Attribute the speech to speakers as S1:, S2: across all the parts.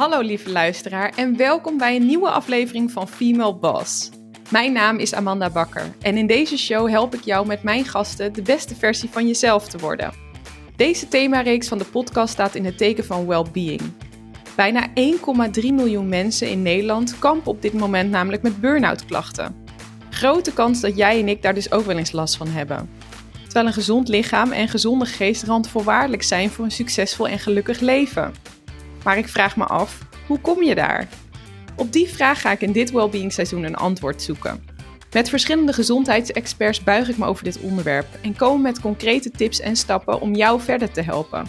S1: Hallo lieve luisteraar en welkom bij een nieuwe aflevering van Female Boss. Mijn naam is Amanda Bakker en in deze show help ik jou met mijn gasten de beste versie van jezelf te worden. Deze themareeks van de podcast staat in het teken van well-being. Bijna 1,3 miljoen mensen in Nederland kampen op dit moment namelijk met burn-out klachten. Grote kans dat jij en ik daar dus ook wel eens last van hebben. Terwijl een gezond lichaam en gezonde geest randvoorwaardelijk zijn voor een succesvol en gelukkig leven. Maar ik vraag me af, hoe kom je daar? Op die vraag ga ik in dit Wellbeing seizoen een antwoord zoeken. Met verschillende gezondheidsexperts buig ik me over dit onderwerp en kom met concrete tips en stappen om jou verder te helpen.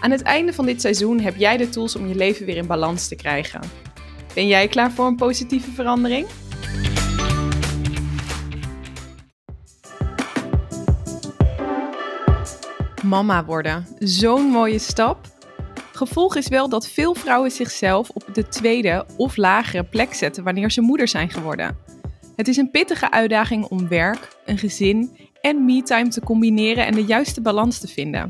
S1: Aan het einde van dit seizoen heb jij de tools om je leven weer in balans te krijgen. Ben jij klaar voor een positieve verandering? Mama worden, zo'n mooie stap. Gevolg is wel dat veel vrouwen zichzelf op de tweede of lagere plek zetten wanneer ze moeder zijn geworden. Het is een pittige uitdaging om werk, een gezin en me-time te combineren en de juiste balans te vinden.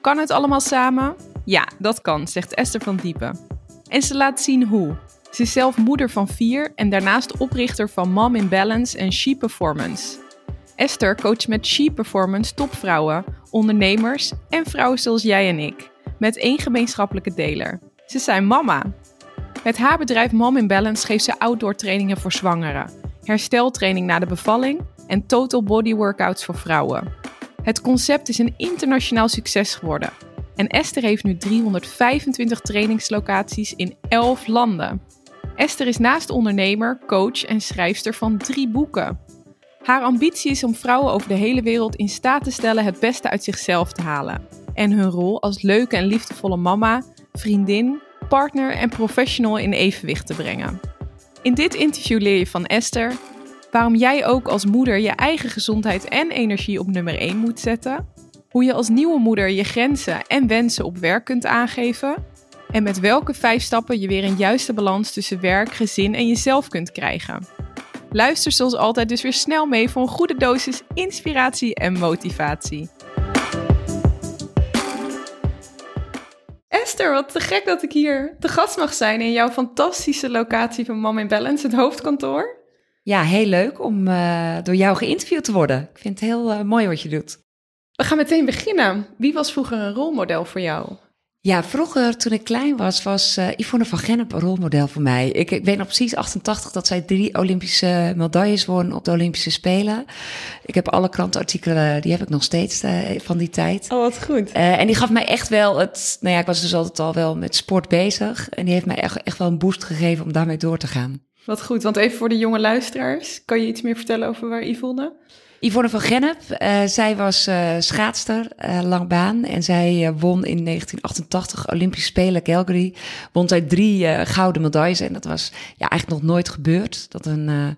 S1: Kan het allemaal samen? Ja, dat kan, zegt Esther van Diepen. En ze laat zien hoe. Ze is zelf moeder van vier en daarnaast oprichter van Mom in Balance en She Performance. Esther coacht met She Performance topvrouwen, ondernemers en vrouwen zoals jij en ik met één gemeenschappelijke deler. Ze zijn mama. Met haar bedrijf Mom in Balance geeft ze outdoor trainingen voor zwangeren, hersteltraining na de bevalling en total body workouts voor vrouwen. Het concept is een internationaal succes geworden. En Esther heeft nu 325 trainingslocaties in 11 landen. Esther is naast ondernemer, coach en schrijfster van drie boeken. Haar ambitie is om vrouwen over de hele wereld in staat te stellen het beste uit zichzelf te halen en hun rol als leuke en liefdevolle mama, vriendin, partner en professional in evenwicht te brengen. In dit interview leer je van Esther waarom jij ook als moeder je eigen gezondheid en energie op nummer 1 moet zetten, hoe je als nieuwe moeder je grenzen en wensen op werk kunt aangeven en met welke vijf stappen je weer een juiste balans tussen werk, gezin en jezelf kunt krijgen. Luister zoals altijd dus weer snel mee voor een goede dosis inspiratie en motivatie. Esther, wat te gek dat ik hier te gast mag zijn in jouw fantastische locatie van Mom in Balance, het hoofdkantoor.
S2: Ja, heel leuk om uh, door jou geïnterviewd te worden. Ik vind het heel uh, mooi wat je doet.
S1: We gaan meteen beginnen. Wie was vroeger een rolmodel voor jou?
S2: Ja, vroeger toen ik klein was, was uh, Yvonne van Gennep een rolmodel voor mij. Ik, ik weet nog precies 88 dat zij drie Olympische medailles won op de Olympische Spelen. Ik heb alle krantenartikelen, die heb ik nog steeds uh, van die tijd.
S1: Oh, wat goed.
S2: Uh, en die gaf mij echt wel het, nou ja, ik was dus altijd al wel met sport bezig. En die heeft mij echt, echt wel een boost gegeven om daarmee door te gaan.
S1: Wat goed, want even voor de jonge luisteraars, kan je iets meer vertellen over waar Yvonne?
S2: Yvonne van Gennep, uh, zij was uh, schaatster, uh, langbaan. En zij won in 1988 Olympische Spelen Calgary. Won zij drie gouden medailles. En dat was ja, eigenlijk nog nooit gebeurd. Dat een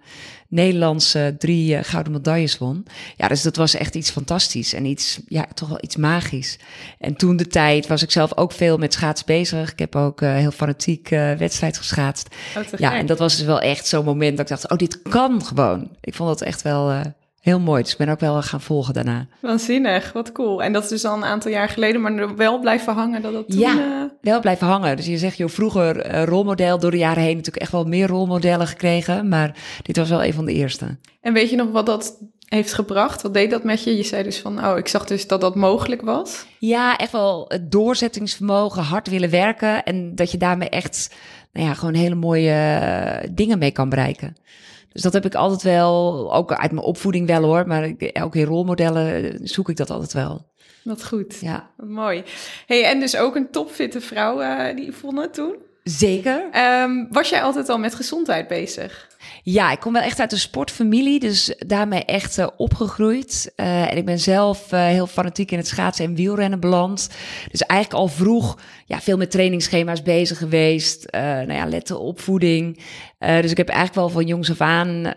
S2: Nederlandse drie gouden medailles won. Ja, dus dat was echt iets fantastisch. En iets, ja, toch wel iets magisch. En toen de tijd was ik zelf ook veel met schaats bezig. Ik heb ook heel fanatiek wedstrijd geschaatst.
S1: Oh,
S2: ja, en dat was dus wel echt zo'n moment dat ik dacht, oh, dit kan gewoon. Ik vond dat echt wel Heel mooi, dus ik ben ook wel gaan volgen daarna.
S1: Waanzinnig, wat cool. En dat is dus al een aantal jaar geleden, maar wel blijven hangen dat dat toen...
S2: Ja,
S1: uh...
S2: wel blijven hangen. Dus je zegt, joh, vroeger uh, rolmodel, door de jaren heen natuurlijk echt wel meer rolmodellen gekregen, maar dit was wel een van de eerste.
S1: En weet je nog wat dat heeft gebracht? Wat deed dat met je? Je zei dus van, oh, ik zag dus dat dat mogelijk was.
S2: Ja, echt wel het doorzettingsvermogen, hard willen werken en dat je daarmee echt, nou ja, gewoon hele mooie uh, dingen mee kan bereiken. Dus dat heb ik altijd wel, ook uit mijn opvoeding wel hoor, maar ook in rolmodellen zoek ik dat altijd wel.
S1: Wat goed.
S2: Ja.
S1: Wat mooi. Hey, en dus ook een topfitte vrouw uh, die vonden toen?
S2: Zeker.
S1: Um, was jij altijd al met gezondheid bezig?
S2: Ja, ik kom wel echt uit een sportfamilie, dus daarmee echt uh, opgegroeid. Uh, en ik ben zelf uh, heel fanatiek in het schaatsen en wielrennen beland. Dus eigenlijk al vroeg ja, veel met trainingsschema's bezig geweest. nou ja, letten op voeding. dus ik heb eigenlijk wel van jongs af aan,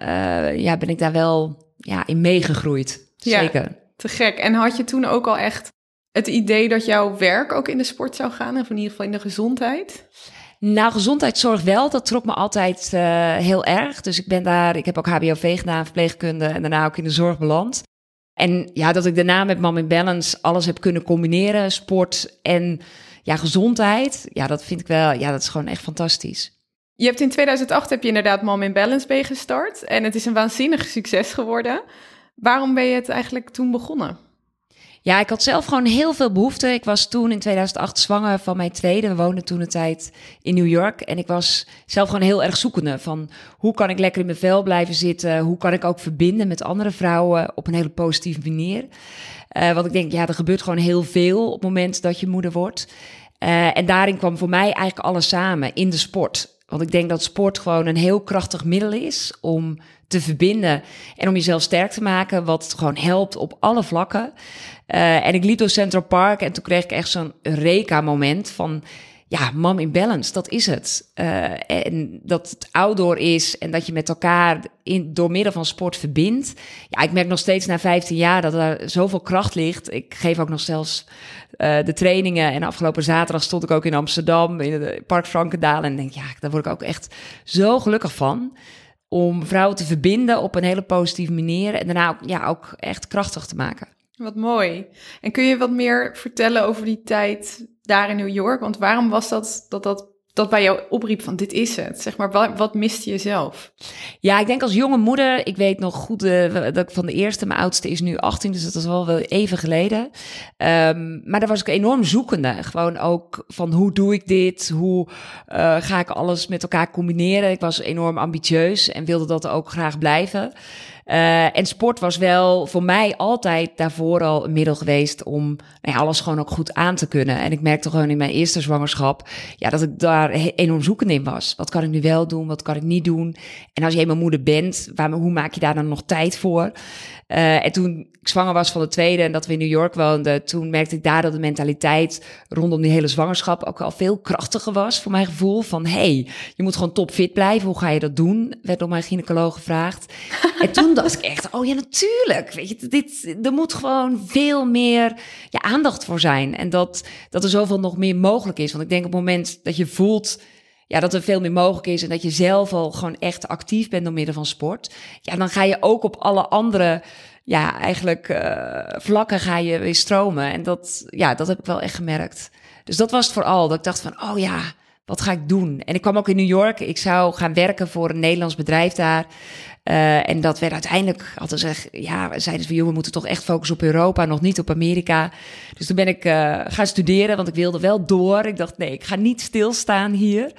S2: ja, ben ik daar wel ja, in meegegroeid. Zeker. Ja,
S1: te gek. En had je toen ook al echt het idee dat jouw werk ook in de sport zou gaan? Of in ieder geval in de gezondheid?
S2: Nou, gezondheidszorg wel. Dat trok me altijd uh, heel erg. Dus ik ben daar, ik heb ook HBOV gedaan, verpleegkunde en daarna ook in de zorg beland. En ja, dat ik daarna met Mom in Balance alles heb kunnen combineren, sport en ja, gezondheid. Ja, dat vind ik wel, ja, dat is gewoon echt fantastisch.
S1: Je hebt in 2008 heb je inderdaad Mom in Balance bij gestart en het is een waanzinnig succes geworden. Waarom ben je het eigenlijk toen begonnen?
S2: Ja, ik had zelf gewoon heel veel behoefte. Ik was toen in 2008 zwanger van mijn tweede. We woonden toen een tijd in New York. En ik was zelf gewoon heel erg zoekende van hoe kan ik lekker in mijn vel blijven zitten? Hoe kan ik ook verbinden met andere vrouwen op een hele positieve manier? Uh, want ik denk, ja, er gebeurt gewoon heel veel op het moment dat je moeder wordt. Uh, en daarin kwam voor mij eigenlijk alles samen in de sport. Want ik denk dat sport gewoon een heel krachtig middel is om te verbinden en om jezelf sterk te maken, wat gewoon helpt op alle vlakken. Uh, en ik liep door Central Park en toen kreeg ik echt zo'n Eureka-moment van, ja, mom in balance, dat is het. Uh, en dat het outdoor is en dat je met elkaar in, door middel van sport verbindt. Ja, ik merk nog steeds na 15 jaar dat er zoveel kracht ligt. Ik geef ook nog zelfs uh, de trainingen. En afgelopen zaterdag stond ik ook in Amsterdam, in het Park Frankendaal. En denk, ja, daar word ik ook echt zo gelukkig van om vrouwen te verbinden op een hele positieve manier. En daarna ook, ja, ook echt krachtig te maken.
S1: Wat mooi. En kun je wat meer vertellen over die tijd daar in New York? Want waarom was dat dat, dat dat bij jou opriep van dit is het? Zeg maar, wat, wat miste je zelf?
S2: Ja, ik denk als jonge moeder, ik weet nog goed uh, dat ik van de eerste, mijn oudste is nu 18, dus dat is wel wel even geleden. Um, maar daar was ik enorm zoekende. Gewoon ook van hoe doe ik dit? Hoe uh, ga ik alles met elkaar combineren? Ik was enorm ambitieus en wilde dat ook graag blijven. Uh, en sport was wel voor mij altijd daarvoor al een middel geweest om nou alles gewoon ook goed aan te kunnen. En ik merkte gewoon in mijn eerste zwangerschap ja, dat ik daar enorm zoekend in was. Wat kan ik nu wel doen? Wat kan ik niet doen? En als je eenmaal moeder bent, waar, hoe maak je daar dan nog tijd voor? Uh, en toen ik zwanger was van de tweede en dat we in New York woonden, toen merkte ik daar dat de mentaliteit rondom die hele zwangerschap ook al veel krachtiger was voor mijn gevoel. Van hey, je moet gewoon topfit blijven. Hoe ga je dat doen? Werd door mijn gynaecoloog gevraagd. en toen dacht ik echt, oh ja, natuurlijk. Weet je, dit, er moet gewoon veel meer ja, aandacht voor zijn. En dat, dat er zoveel nog meer mogelijk is. Want ik denk op het moment dat je voelt ja, dat er veel meer mogelijk is en dat je zelf al gewoon echt actief bent door middel van sport, ja, dan ga je ook op alle andere, ja, eigenlijk uh, vlakken ga je weer stromen. En dat, ja, dat heb ik wel echt gemerkt. Dus dat was het vooral, dat ik dacht van, oh ja, wat ga ik doen? En ik kwam ook in New York. Ik zou gaan werken voor een Nederlands bedrijf daar. Uh, en dat werd uiteindelijk, hadden ze gezegd, ja, zeiden ze van, we moeten toch echt focussen op Europa, nog niet op Amerika. Dus toen ben ik uh, gaan studeren, want ik wilde wel door. Ik dacht, nee, ik ga niet stilstaan hier.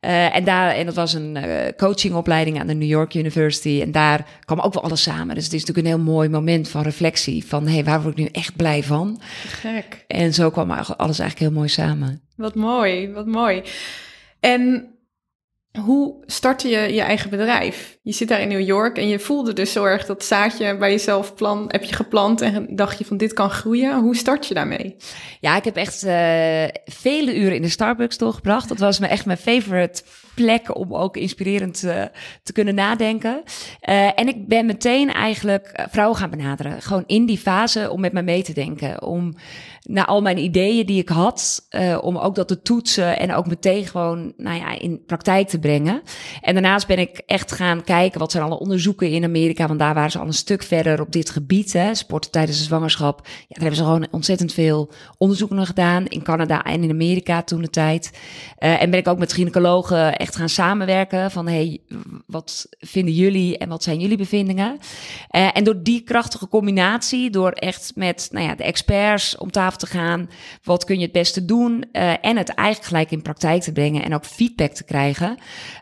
S2: Uh, en, daar, en dat was een coachingopleiding aan de New York University. En daar kwam ook wel alles samen. Dus het is natuurlijk een heel mooi moment van reflectie. Van, hé, hey, waar word ik nu echt blij van?
S1: Gek.
S2: En zo kwam alles eigenlijk heel mooi samen.
S1: Wat mooi, wat mooi. En hoe startte je je eigen bedrijf? Je zit daar in New York en je voelde dus zo erg dat zaadje bij jezelf plan, heb je geplant en dacht je van dit kan groeien. Hoe start je daarmee?
S2: Ja, ik heb echt uh, vele uren in de Starbucks doorgebracht. Dat was me echt mijn favorite plek om ook inspirerend uh, te kunnen nadenken. Uh, en ik ben meteen eigenlijk vrouwen gaan benaderen. Gewoon in die fase om met me mee te denken. Om naar al mijn ideeën die ik had, om ook dat te toetsen en ook meteen gewoon, nou ja, in praktijk te brengen. En daarnaast ben ik echt gaan kijken wat zijn alle onderzoeken in Amerika, want daar waren ze al een stuk verder op dit gebied, hè, sporten tijdens de zwangerschap. Ja, daar hebben ze gewoon ontzettend veel onderzoeken gedaan in Canada en in Amerika toen de tijd. En ben ik ook met gynaecologen echt gaan samenwerken van, hey, wat vinden jullie en wat zijn jullie bevindingen? Uh, en door die krachtige combinatie, door echt met, nou ja, de experts om tafel te gaan. Wat kun je het beste doen? Uh, en het eigenlijk gelijk in praktijk te brengen en ook feedback te krijgen.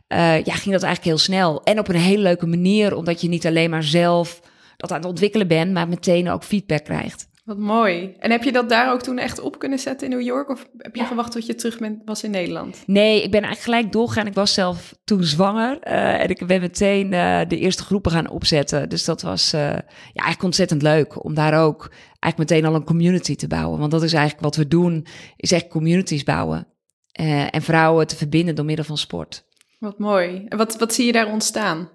S2: Uh, ja, ging dat eigenlijk heel snel. En op een hele leuke manier, omdat je niet alleen maar zelf dat aan het ontwikkelen bent, maar meteen ook feedback krijgt.
S1: Wat mooi. En heb je dat daar ook toen echt op kunnen zetten in New York? Of heb je ja. gewacht tot je terug bent, was in Nederland?
S2: Nee, ik ben eigenlijk gelijk doorgegaan. Ik was zelf toen zwanger. Uh, en ik ben meteen uh, de eerste groepen gaan opzetten. Dus dat was uh, ja, eigenlijk ontzettend leuk. Om daar ook eigenlijk meteen al een community te bouwen. Want dat is eigenlijk wat we doen, is echt communities bouwen. en vrouwen te verbinden door middel van sport.
S1: Wat mooi. En wat, wat zie je daar ontstaan?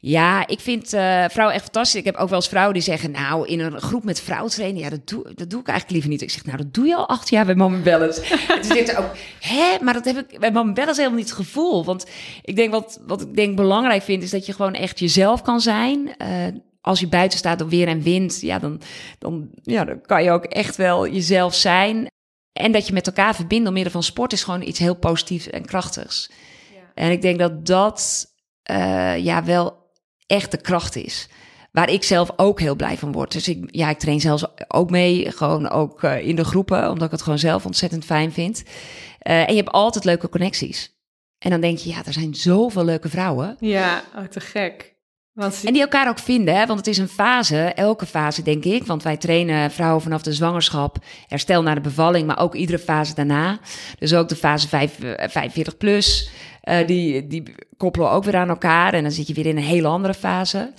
S2: Ja, ik vind uh, vrouwen echt fantastisch. Ik heb ook wel eens vrouwen die zeggen, nou, in een groep met vrouwen trainen, ja, dat doe, dat doe ik eigenlijk liever niet. Ik zeg, nou, dat doe je al acht jaar bij Mama Balance. en toen zegt ook, hè, maar dat heb ik bij Mama Balance helemaal niet het gevoel. Want ik denk, wat, wat ik denk belangrijk vind, is dat je gewoon echt jezelf kan zijn. Uh, als je buiten staat op weer en wind, ja, dan, dan, ja, dan kan je ook echt wel jezelf zijn. en dat je met elkaar verbindt door middel van sport is gewoon iets heel positiefs en krachtigs. Ja. En ik denk dat dat uh, ja, wel echt de kracht is. Waar ik zelf ook heel blij van word. Dus ik, ja, ik train zelfs ook mee, gewoon ook uh, in de groepen, omdat ik het gewoon zelf ontzettend fijn vind. Uh, en je hebt altijd leuke connecties. En dan denk je, ja, er zijn zoveel leuke vrouwen.
S1: Ja, oh, te gek.
S2: Want... En die elkaar ook vinden, hè? want het is een fase, elke fase denk ik. Want wij trainen vrouwen vanaf de zwangerschap, herstel naar de bevalling, maar ook iedere fase daarna. Dus ook de fase 5, 45 eh, plus, uh, die, die koppelen ook weer aan elkaar. En dan zit je weer in een hele andere fase.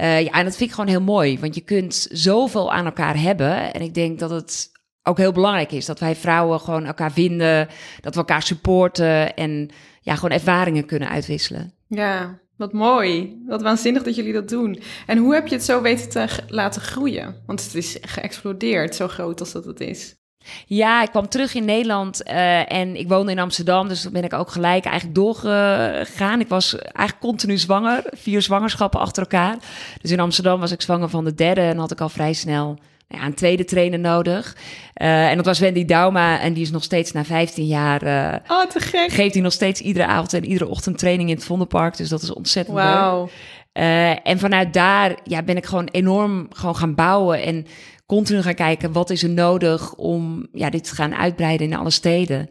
S2: Uh, ja, en dat vind ik gewoon heel mooi, want je kunt zoveel aan elkaar hebben. En ik denk dat het ook heel belangrijk is dat wij vrouwen gewoon elkaar vinden, dat we elkaar supporten en ja, gewoon ervaringen kunnen uitwisselen.
S1: Ja, wat mooi. Wat waanzinnig dat jullie dat doen. En hoe heb je het zo weten te laten groeien? Want het is geëxplodeerd, zo groot als dat het is.
S2: Ja, ik kwam terug in Nederland uh, en ik woonde in Amsterdam. Dus toen ben ik ook gelijk eigenlijk doorgegaan. Ik was eigenlijk continu zwanger, vier zwangerschappen achter elkaar. Dus in Amsterdam was ik zwanger van de derde en had ik al vrij snel ja, een tweede trainer nodig. Uh, en dat was Wendy Dauma. En die is nog steeds na 15 jaar. Uh,
S1: oh, te gek.
S2: Geeft hij nog steeds iedere avond en iedere ochtend training in het Vondelpark. Dus dat is ontzettend wow. leuk. Uh, en vanuit daar ja, ben ik gewoon enorm gewoon gaan bouwen. En continu gaan kijken wat is er nodig om ja, dit te gaan uitbreiden in alle steden.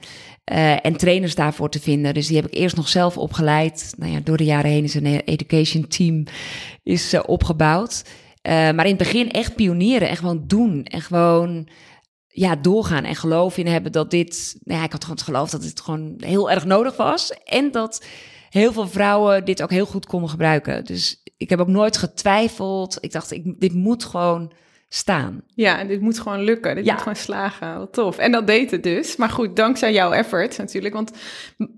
S2: Uh, en trainers daarvoor te vinden. Dus die heb ik eerst nog zelf opgeleid. Nou ja, door de jaren heen is een education team is, uh, opgebouwd. Uh, maar in het begin echt pionieren en gewoon doen. En gewoon ja, doorgaan en geloof in hebben dat dit... Nou ja, ik had gewoon het geloof dat dit gewoon heel erg nodig was. En dat heel veel vrouwen dit ook heel goed konden gebruiken. Dus ik heb ook nooit getwijfeld. Ik dacht, ik, dit moet gewoon staan.
S1: Ja, en dit moet gewoon lukken. Dit moet gewoon slagen. Wat tof. En dat deed het dus. Maar goed, dankzij jouw effort natuurlijk. Want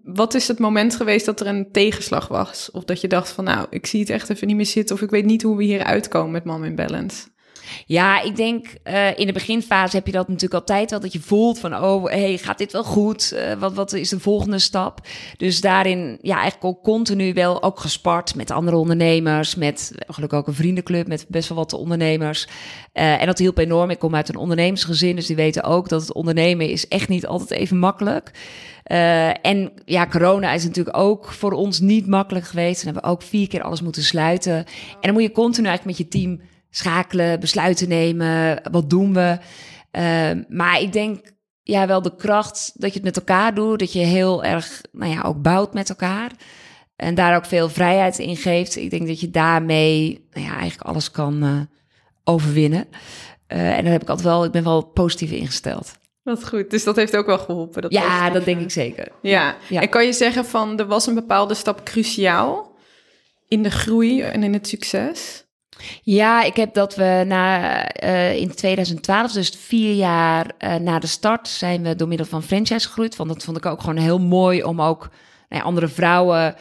S1: wat is het moment geweest dat er een tegenslag was? Of dat je dacht van nou, ik zie het echt even niet meer zitten. Of ik weet niet hoe we hier uitkomen met Mom in Balance.
S2: Ja, ik denk uh, in de beginfase heb je dat natuurlijk altijd wel. Dat je voelt van, oh, hey, gaat dit wel goed? Uh, wat, wat is de volgende stap? Dus daarin, ja, eigenlijk ook continu wel ook gespart met andere ondernemers. Met gelukkig ook een vriendenclub met best wel wat ondernemers. Uh, en dat hielp enorm. Ik kom uit een ondernemersgezin, dus die weten ook dat het ondernemen is echt niet altijd even makkelijk. Uh, en ja, corona is natuurlijk ook voor ons niet makkelijk geweest. Dan hebben we ook vier keer alles moeten sluiten. En dan moet je continu eigenlijk met je team schakelen, besluiten nemen. Wat doen we? Uh, maar ik denk ja, wel de kracht dat je het met elkaar doet. Dat je heel erg, nou ja, ook bouwt met elkaar. En daar ook veel vrijheid in geeft. Ik denk dat je daarmee, nou ja, eigenlijk alles kan uh, overwinnen. Uh, en dan heb ik altijd wel, ik ben wel positief ingesteld.
S1: Wat goed. Dus dat heeft ook wel geholpen. Dat
S2: ja, dat denk ik zeker.
S1: Ja. ja. En kan je zeggen van er was een bepaalde stap cruciaal in de groei en in het succes?
S2: Ja, ik heb dat we na, uh, in 2012, dus vier jaar uh, na de start, zijn we door middel van franchise gegroeid. Want dat vond ik ook gewoon heel mooi om ook nou ja, andere vrouwen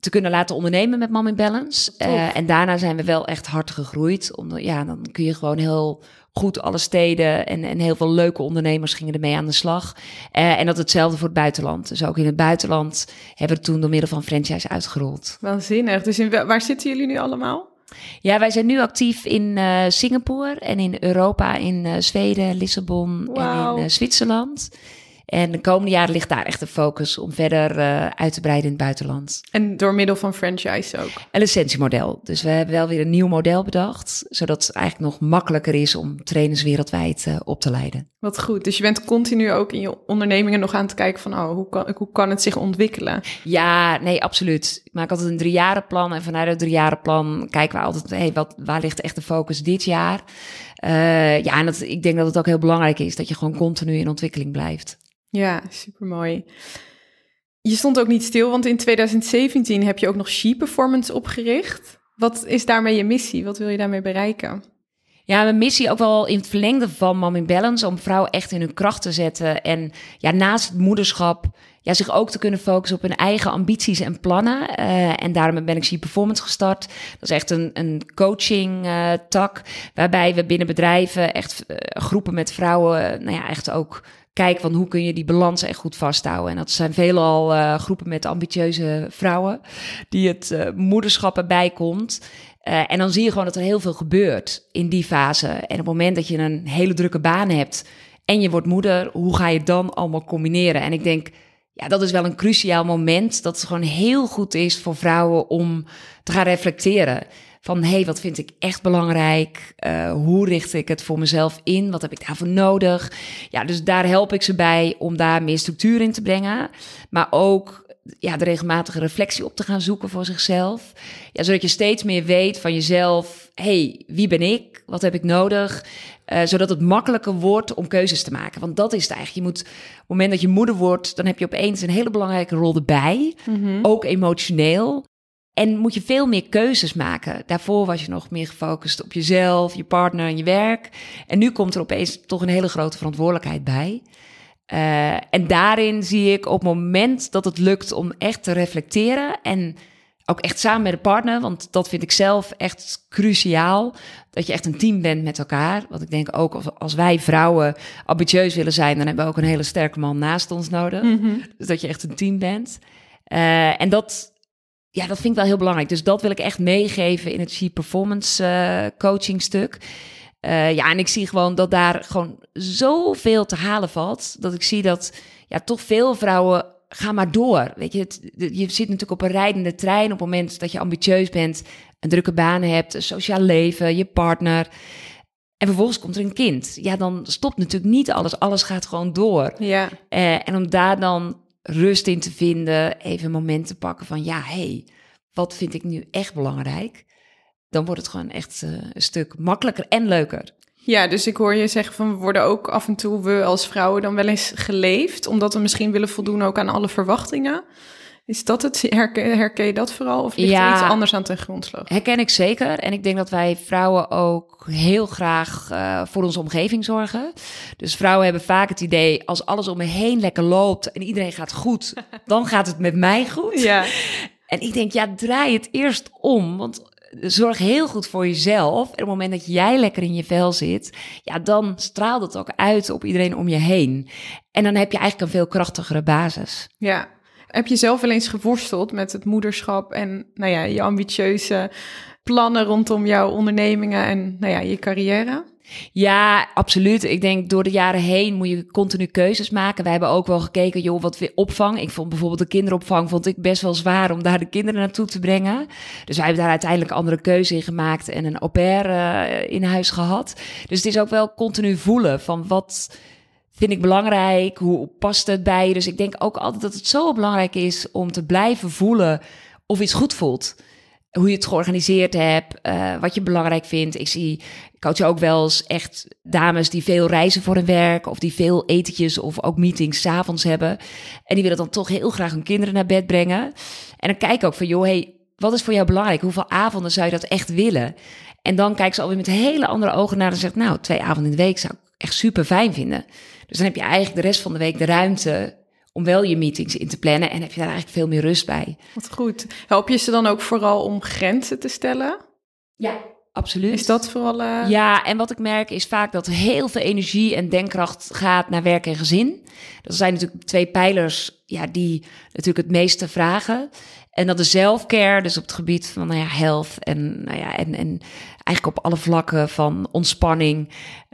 S2: te kunnen laten ondernemen met Mom in Balance. Uh, en daarna zijn we wel echt hard gegroeid. Om, ja, dan kun je gewoon heel goed alle steden en, en heel veel leuke ondernemers gingen ermee aan de slag. Uh, en dat hetzelfde voor het buitenland. Dus ook in het buitenland hebben we het toen door middel van franchise uitgerold.
S1: Waanzinnig. Dus in, waar zitten jullie nu allemaal?
S2: Ja, wij zijn nu actief in uh, Singapore en in Europa, in uh, Zweden, Lissabon wow. en in uh, Zwitserland. En de komende jaren ligt daar echt de focus om verder uh, uit te breiden in het buitenland.
S1: En door middel van franchise ook?
S2: Een licentiemodel. Dus we hebben wel weer een nieuw model bedacht, zodat het eigenlijk nog makkelijker is om trainers wereldwijd uh, op te leiden.
S1: Wat goed. Dus je bent continu ook in je ondernemingen nog aan het kijken van, oh, hoe kan, hoe kan het zich ontwikkelen?
S2: Ja, nee, absoluut. Maak altijd een driejarenplan en vanuit het driejarenplan kijken we altijd, hey, wat, waar ligt echt de focus dit jaar? Uh, ja, en dat, ik denk dat het ook heel belangrijk is dat je gewoon continu in ontwikkeling blijft.
S1: Ja, supermooi. Je stond ook niet stil, want in 2017 heb je ook nog She Performance opgericht. Wat is daarmee je missie? Wat wil je daarmee bereiken?
S2: Ja, mijn missie ook wel in het verlengde van Mom in Balance... om vrouwen echt in hun kracht te zetten. En ja, naast het moederschap ja, zich ook te kunnen focussen op hun eigen ambities en plannen. Uh, en daarom ben ik She Performance gestart. Dat is echt een, een coaching uh, tak... waarbij we binnen bedrijven echt uh, groepen met vrouwen... nou ja, echt ook kijk van hoe kun je die balans echt goed vasthouden. En dat zijn veelal groepen met ambitieuze vrouwen die het moederschap erbij komt. En dan zie je gewoon dat er heel veel gebeurt in die fase. En op het moment dat je een hele drukke baan hebt en je wordt moeder, hoe ga je dan allemaal combineren? En ik denk, ja, dat is wel een cruciaal moment. Dat het gewoon heel goed is voor vrouwen om te gaan reflecteren. Van hé, hey, wat vind ik echt belangrijk? Uh, hoe richt ik het voor mezelf in? Wat heb ik daarvoor nodig? Ja, dus daar help ik ze bij om daar meer structuur in te brengen. Maar ook ja, de regelmatige reflectie op te gaan zoeken voor zichzelf. Ja, zodat je steeds meer weet van jezelf: hey, wie ben ik? Wat heb ik nodig? Uh, zodat het makkelijker wordt om keuzes te maken. Want dat is het eigenlijk. Je moet, op het moment dat je moeder wordt, dan heb je opeens een hele belangrijke rol erbij. Mm-hmm. Ook emotioneel. En moet je veel meer keuzes maken. Daarvoor was je nog meer gefocust op jezelf, je partner en je werk. En nu komt er opeens toch een hele grote verantwoordelijkheid bij. Uh, en daarin zie ik op het moment dat het lukt om echt te reflecteren en ook echt samen met de partner, want dat vind ik zelf echt cruciaal, dat je echt een team bent met elkaar. Want ik denk ook als, als wij vrouwen ambitieus willen zijn, dan hebben we ook een hele sterke man naast ons nodig. Mm-hmm. Dus dat je echt een team bent. Uh, en dat, ja, dat vind ik wel heel belangrijk. Dus dat wil ik echt meegeven in het Chief Performance uh, coaching stuk. Uh, ja, en ik zie gewoon dat daar gewoon zoveel te halen valt. Dat ik zie dat ja, toch veel vrouwen gaan maar door. Weet je, het, je zit natuurlijk op een rijdende trein op het moment dat je ambitieus bent, een drukke baan hebt, een sociaal leven, je partner. En vervolgens komt er een kind. Ja, dan stopt natuurlijk niet alles. Alles gaat gewoon door.
S1: Ja.
S2: Uh, en om daar dan rust in te vinden, even een moment te pakken van ja, hey, wat vind ik nu echt belangrijk? Dan wordt het gewoon echt uh, een stuk makkelijker en leuker.
S1: Ja, dus ik hoor je zeggen van we worden ook af en toe, we als vrouwen, dan wel eens geleefd, omdat we misschien willen voldoen ook aan alle verwachtingen. Is dat het? Herken, herken je dat vooral? Of ligt ja, er iets anders aan ten grondslag?
S2: Herken ik zeker. En ik denk dat wij vrouwen ook heel graag uh, voor onze omgeving zorgen. Dus vrouwen hebben vaak het idee, als alles om me heen lekker loopt en iedereen gaat goed, dan gaat het met mij goed.
S1: Ja.
S2: En ik denk, ja, draai het eerst om. Want zorg heel goed voor jezelf. En op het moment dat jij lekker in je vel zit, ja, dan straalt het ook uit op iedereen om je heen. En dan heb je eigenlijk een veel krachtigere basis.
S1: Ja. Heb je zelf wel eens geworsteld met het moederschap en nou ja, je ambitieuze plannen rondom jouw ondernemingen en nou ja, je carrière?
S2: Ja, absoluut. Ik denk door de jaren heen moet je continu keuzes maken. We hebben ook wel gekeken, joh, wat weer opvang. Ik vond bijvoorbeeld de kinderopvang vond ik best wel zwaar om daar de kinderen naartoe te brengen. Dus wij hebben daar uiteindelijk andere keuze in gemaakt en een au pair uh, in huis gehad. Dus het is ook wel continu voelen van wat vind ik belangrijk, hoe past het bij je. Dus ik denk ook altijd dat het zo belangrijk is om te blijven voelen of iets goed voelt hoe je het georganiseerd hebt, uh, wat je belangrijk vindt. Ik zie, ik coach ook wel eens echt dames die veel reizen voor hun werk of die veel etentjes of ook meetings s'avonds hebben. En die willen dan toch heel graag hun kinderen naar bed brengen. En dan kijk ik ook van, joh, hey, wat is voor jou belangrijk? Hoeveel avonden zou je dat echt willen? En dan kijkt ze alweer met hele andere ogen naar en zegt, nou, twee avonden in de week zou ik echt super fijn vinden. Dus dan heb je eigenlijk de rest van de week de ruimte om wel je meetings in te plannen en heb je daar eigenlijk veel meer rust bij.
S1: Wat goed. Help je ze dan ook vooral om grenzen te stellen?
S2: Ja, absoluut.
S1: Is dat vooral... Uh...
S2: Ja, en wat ik merk is vaak dat heel veel energie en denkkracht gaat naar werk en gezin. Dat zijn natuurlijk twee pijlers ja, die natuurlijk het meeste vragen. En dat de zelfcare, dus op het gebied van nou ja, health en, nou ja, en, en eigenlijk op alle vlakken van ontspanning,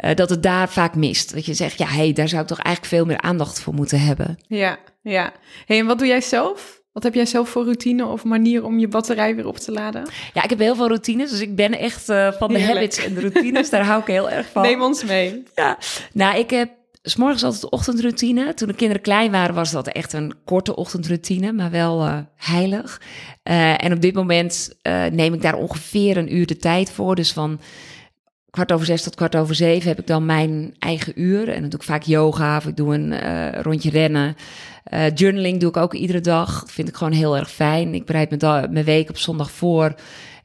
S2: uh, dat het daar vaak mist. Dat je zegt, ja, hey, daar zou ik toch eigenlijk veel meer aandacht voor moeten hebben.
S1: Ja, ja. Hey, en wat doe jij zelf? Wat heb jij zelf voor routine of manier om je batterij weer op te laden?
S2: Ja, ik heb heel veel routines. Dus ik ben echt uh, van de habits en de routines. daar hou ik heel erg van.
S1: Neem ons mee.
S2: Ja, nou, ik heb s morgens altijd ochtendroutine. Toen de kinderen klein waren, was dat echt een korte ochtendroutine, maar wel uh, heilig. Uh, en op dit moment uh, neem ik daar ongeveer een uur de tijd voor. Dus van kwart over zes tot kwart over zeven heb ik dan mijn eigen uur. En dan doe ik vaak yoga of ik doe een rondje rennen. journaling doe ik ook iedere dag. Dat vind ik gewoon heel erg fijn. Ik bereid mijn week op zondag voor.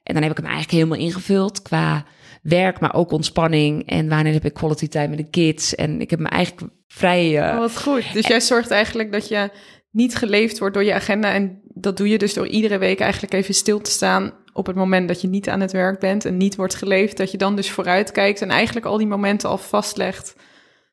S2: En dan heb ik hem eigenlijk helemaal ingevuld qua werk, maar ook ontspanning. En wanneer heb ik quality time met de kids? En ik heb me eigenlijk vrij...
S1: Uh, oh, wat goed. Dus jij zorgt eigenlijk dat je niet geleefd wordt door je agenda. En dat doe je dus door iedere week eigenlijk even stil te staan op het moment dat je niet aan het werk bent en niet wordt geleefd. Dat je dan dus vooruit kijkt en eigenlijk al die momenten al vastlegt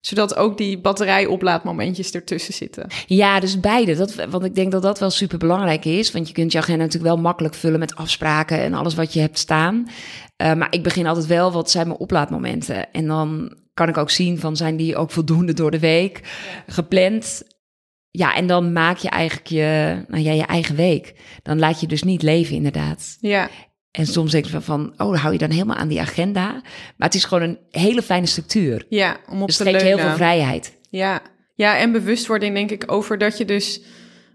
S1: zodat ook die batterijoplaadmomentjes ertussen zitten.
S2: Ja, dus beide. Dat, want ik denk dat dat wel super belangrijk is. Want je kunt je agenda natuurlijk wel makkelijk vullen met afspraken en alles wat je hebt staan. Uh, maar ik begin altijd wel, wat zijn mijn oplaadmomenten? En dan kan ik ook zien van zijn die ook voldoende door de week gepland. Ja, en dan maak je eigenlijk je, nou ja, je eigen week. Dan laat je dus niet leven, inderdaad.
S1: Ja,
S2: En soms denk je van, oh, hou je dan helemaal aan die agenda. Maar het is gewoon een hele fijne structuur.
S1: ja om op
S2: Dus
S1: te
S2: het geeft je heel
S1: leunen.
S2: veel vrijheid.
S1: Ja. ja, en bewustwording denk ik over dat je dus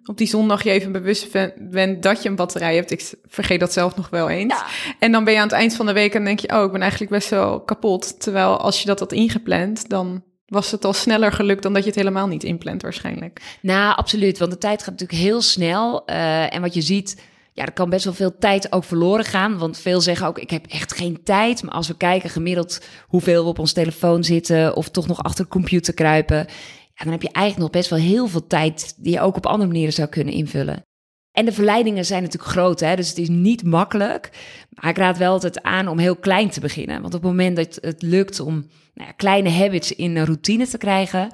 S1: op die zondag je even bewust ben- bent dat je een batterij hebt. Ik vergeet dat zelf nog wel eens. En dan ben je aan het eind van de week en denk je, oh, ik ben eigenlijk best wel kapot. Terwijl als je dat had ingepland, dan was het al sneller gelukt dan dat je het helemaal niet inplant waarschijnlijk.
S2: Nou, absoluut. Want de tijd gaat natuurlijk heel snel. eh, en wat je ziet, ja, er kan best wel veel tijd ook verloren gaan. Want veel zeggen ook, ik heb echt geen tijd. Maar als we kijken gemiddeld hoeveel we op ons telefoon zitten... of toch nog achter de computer kruipen... Dan heb je eigenlijk nog best wel heel veel tijd... die je ook op andere manieren zou kunnen invullen. En de verleidingen zijn natuurlijk groot, hè? dus het is niet makkelijk. Maar ik raad wel altijd aan om heel klein te beginnen. Want op het moment dat het lukt om nou ja, kleine habits in een routine te krijgen...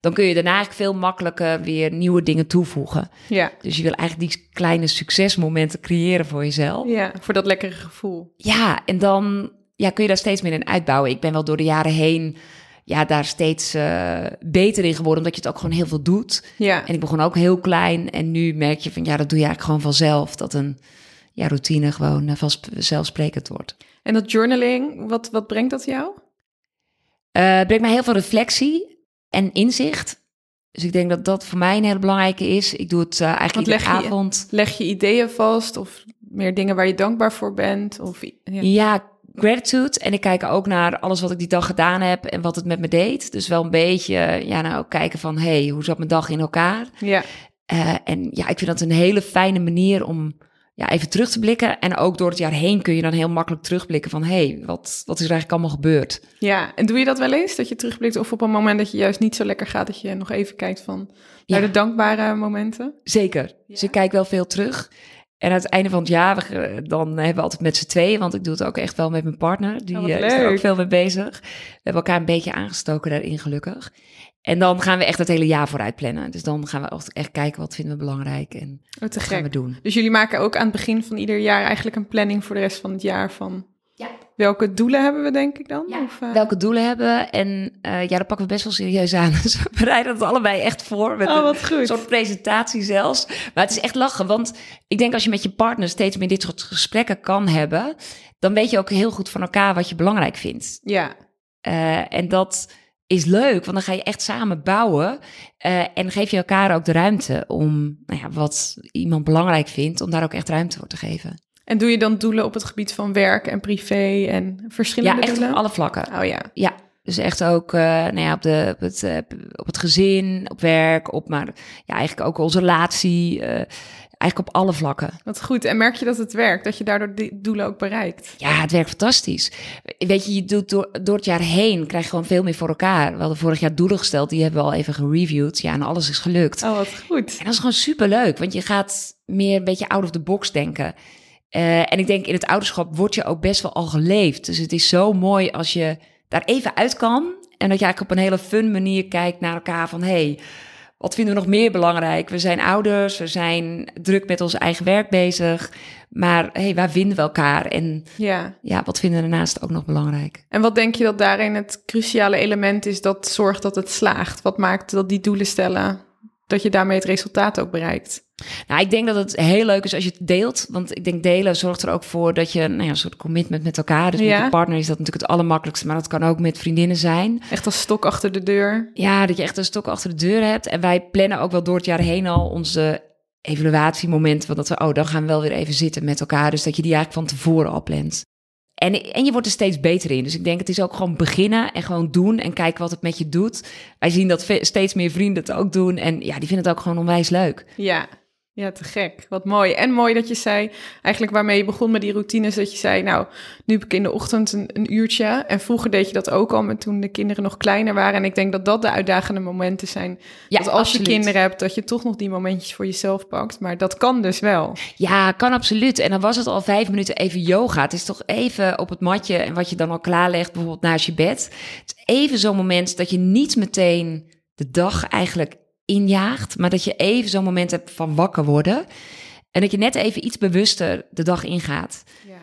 S2: dan kun je daarna eigenlijk veel makkelijker weer nieuwe dingen toevoegen.
S1: Ja,
S2: Dus je wil eigenlijk die kleine succesmomenten creëren voor jezelf.
S1: ja voor dat lekkere gevoel.
S2: Ja, en dan ja, kun je daar steeds meer in uitbouwen. Ik ben wel door de jaren heen ja, daar steeds eh, beter in geworden, omdat je het ook gewoon heel veel doet.
S1: Ja,
S2: En ik begon ook heel klein en nu merk je van ja, dat doe je eigenlijk gewoon vanzelf. Dat een ja, routine gewoon uh, vanzelfsprekend wordt.
S1: en dat journaling, wat, wat brengt dat jou?
S2: Eh, het brengt mij heel veel reflectie en inzicht. Dus ik denk dat dat voor mij een hele belangrijke is. Ik doe het eh, eigenlijk iedere
S1: leg je-
S2: avond.
S1: Leg je ideeën vast of meer dingen waar je dankbaar voor bent? Of, ja.
S2: Ja, gratitude. En ik kijk ook naar alles wat ik die dag gedaan heb en wat het met me deed. Dus wel een beetje, ja, nou kijken van, hey, hoe zat mijn dag in elkaar?
S1: ja,
S2: Eh, en ja, ik vind dat een hele fijne manier om ja, even terug te blikken. En ook door het jaar heen kun je dan heel makkelijk terugblikken van, hey, wat, wat is er eigenlijk allemaal gebeurd?
S1: ja. En doe je dat wel eens, dat je terugblikt? Of op een moment dat je juist niet zo lekker gaat, dat je nog even kijkt van naar
S2: Ja.
S1: de dankbare momenten?
S2: Zeker. Dus ik kijk wel veel terug. En aan het einde van het jaar, we- dan hebben we altijd met z'n tweeën, want ik doe het ook echt wel met mijn partner. Die
S1: Oh,
S2: eh, is er ook veel mee bezig. We hebben elkaar een beetje aangestoken daarin, gelukkig. En dan gaan we echt het hele jaar vooruit plannen. Dus dan gaan we echt- echt kijken wat vinden we belangrijk en
S1: Oh,
S2: gaan we doen.
S1: Dus jullie maken ook aan het begin van ieder jaar eigenlijk een planning voor de rest van het jaar van
S2: Ja.
S1: welke doelen hebben we denk ik dan?
S2: Ja,
S1: Of, eh,
S2: Welke doelen hebben we? En eh, ja, dat pakken we best wel serieus aan. Dus we bereiden het allebei echt voor. Met
S1: Oh,
S2: een
S1: wat goed.
S2: soort presentatie zelfs. Maar het is echt lachen. Want ik denk als je met je partner steeds meer dit soort gesprekken kan hebben... dan weet je ook heel goed van elkaar wat je belangrijk vindt.
S1: Ja,
S2: Eh, en dat is leuk, want dan ga je echt samen bouwen. eh, en geef je elkaar ook de ruimte om nou ja, wat iemand belangrijk vindt... om daar ook echt ruimte voor te geven.
S1: en doe je dan doelen op het gebied van werk en privé en verschillende
S2: Ja, echt op alle vlakken.
S1: Oh ja,
S2: Ja, dus echt ook eh, nou ja, op, de, op, het, eh, op het gezin, op werk, op maar ja, eigenlijk ook onze relatie. Eigenlijk op alle vlakken.
S1: wat goed. En merk je dat het werkt, dat je daardoor die doelen ook bereikt?
S2: Ja, het werkt fantastisch. Weet je, je doet door, door het jaar heen krijg je gewoon veel meer voor elkaar. We hadden vorig jaar doelen gesteld, die hebben we al even gereviewd. Ja, en alles is gelukt.
S1: Oh, wat goed.
S2: En dat is gewoon superleuk, want je gaat meer een beetje out of the box denken. Eh, en ik denk in het ouderschap wordt je ook best wel al geleefd. Dus het is zo mooi als je daar even uit kan. En dat je eigenlijk op een hele fun manier kijkt naar elkaar van... hey, wat vinden we nog meer belangrijk? We zijn ouders, we zijn druk met ons eigen werk bezig. Maar hey, waar vinden we elkaar? En
S1: Ja.
S2: ja, wat vinden we daarnaast ook nog belangrijk?
S1: En wat denk je dat daarin het cruciale element is dat zorgt dat het slaagt? Wat maakt dat die doelen stellen, dat je daarmee het resultaat ook bereikt?
S2: Nou, ik denk dat het heel leuk is als je het deelt. Want ik denk delen zorgt er ook voor dat je nou ja, een soort commitment met elkaar. Dus
S1: Ja.
S2: met je partner is dat natuurlijk het allermakkelijkste. Maar dat kan ook met vriendinnen zijn.
S1: Echt als stok achter de deur.
S2: Ja, dat je echt een stok achter de deur hebt. En wij plannen ook wel door het jaar heen al onze evaluatiemomenten. Want dat we, oh, dan gaan we wel weer even zitten met elkaar. Dus dat je die eigenlijk van tevoren al plant. En, en je wordt er steeds beter in. Dus ik denk het is ook gewoon beginnen en gewoon doen en kijken wat het met je doet. Wij zien dat steeds meer vrienden het ook doen. En ja, die vinden het ook gewoon onwijs leuk.
S1: Ja. Ja, te gek. Wat mooi. En mooi dat je zei, eigenlijk waarmee je begon met die routines, dat je zei, nou, nu heb ik in de ochtend een, een uurtje. En vroeger deed je dat ook al, met toen de kinderen nog kleiner waren. En ik denk dat dat de uitdagende momenten zijn.
S2: Ja,
S1: dat als
S2: absoluut.
S1: je kinderen hebt, dat je toch nog die momentjes voor jezelf pakt. Maar dat kan dus wel.
S2: Ja, kan absoluut. En dan was het al vijf minuten even yoga. Het is toch even op het matje en wat je dan al klaarlegt, bijvoorbeeld naast je bed. Het is even zo'n moment dat je niet meteen de dag eigenlijk injaagt, maar dat je even zo'n moment hebt van wakker worden. En dat je net even iets bewuster de dag ingaat.
S1: Ja.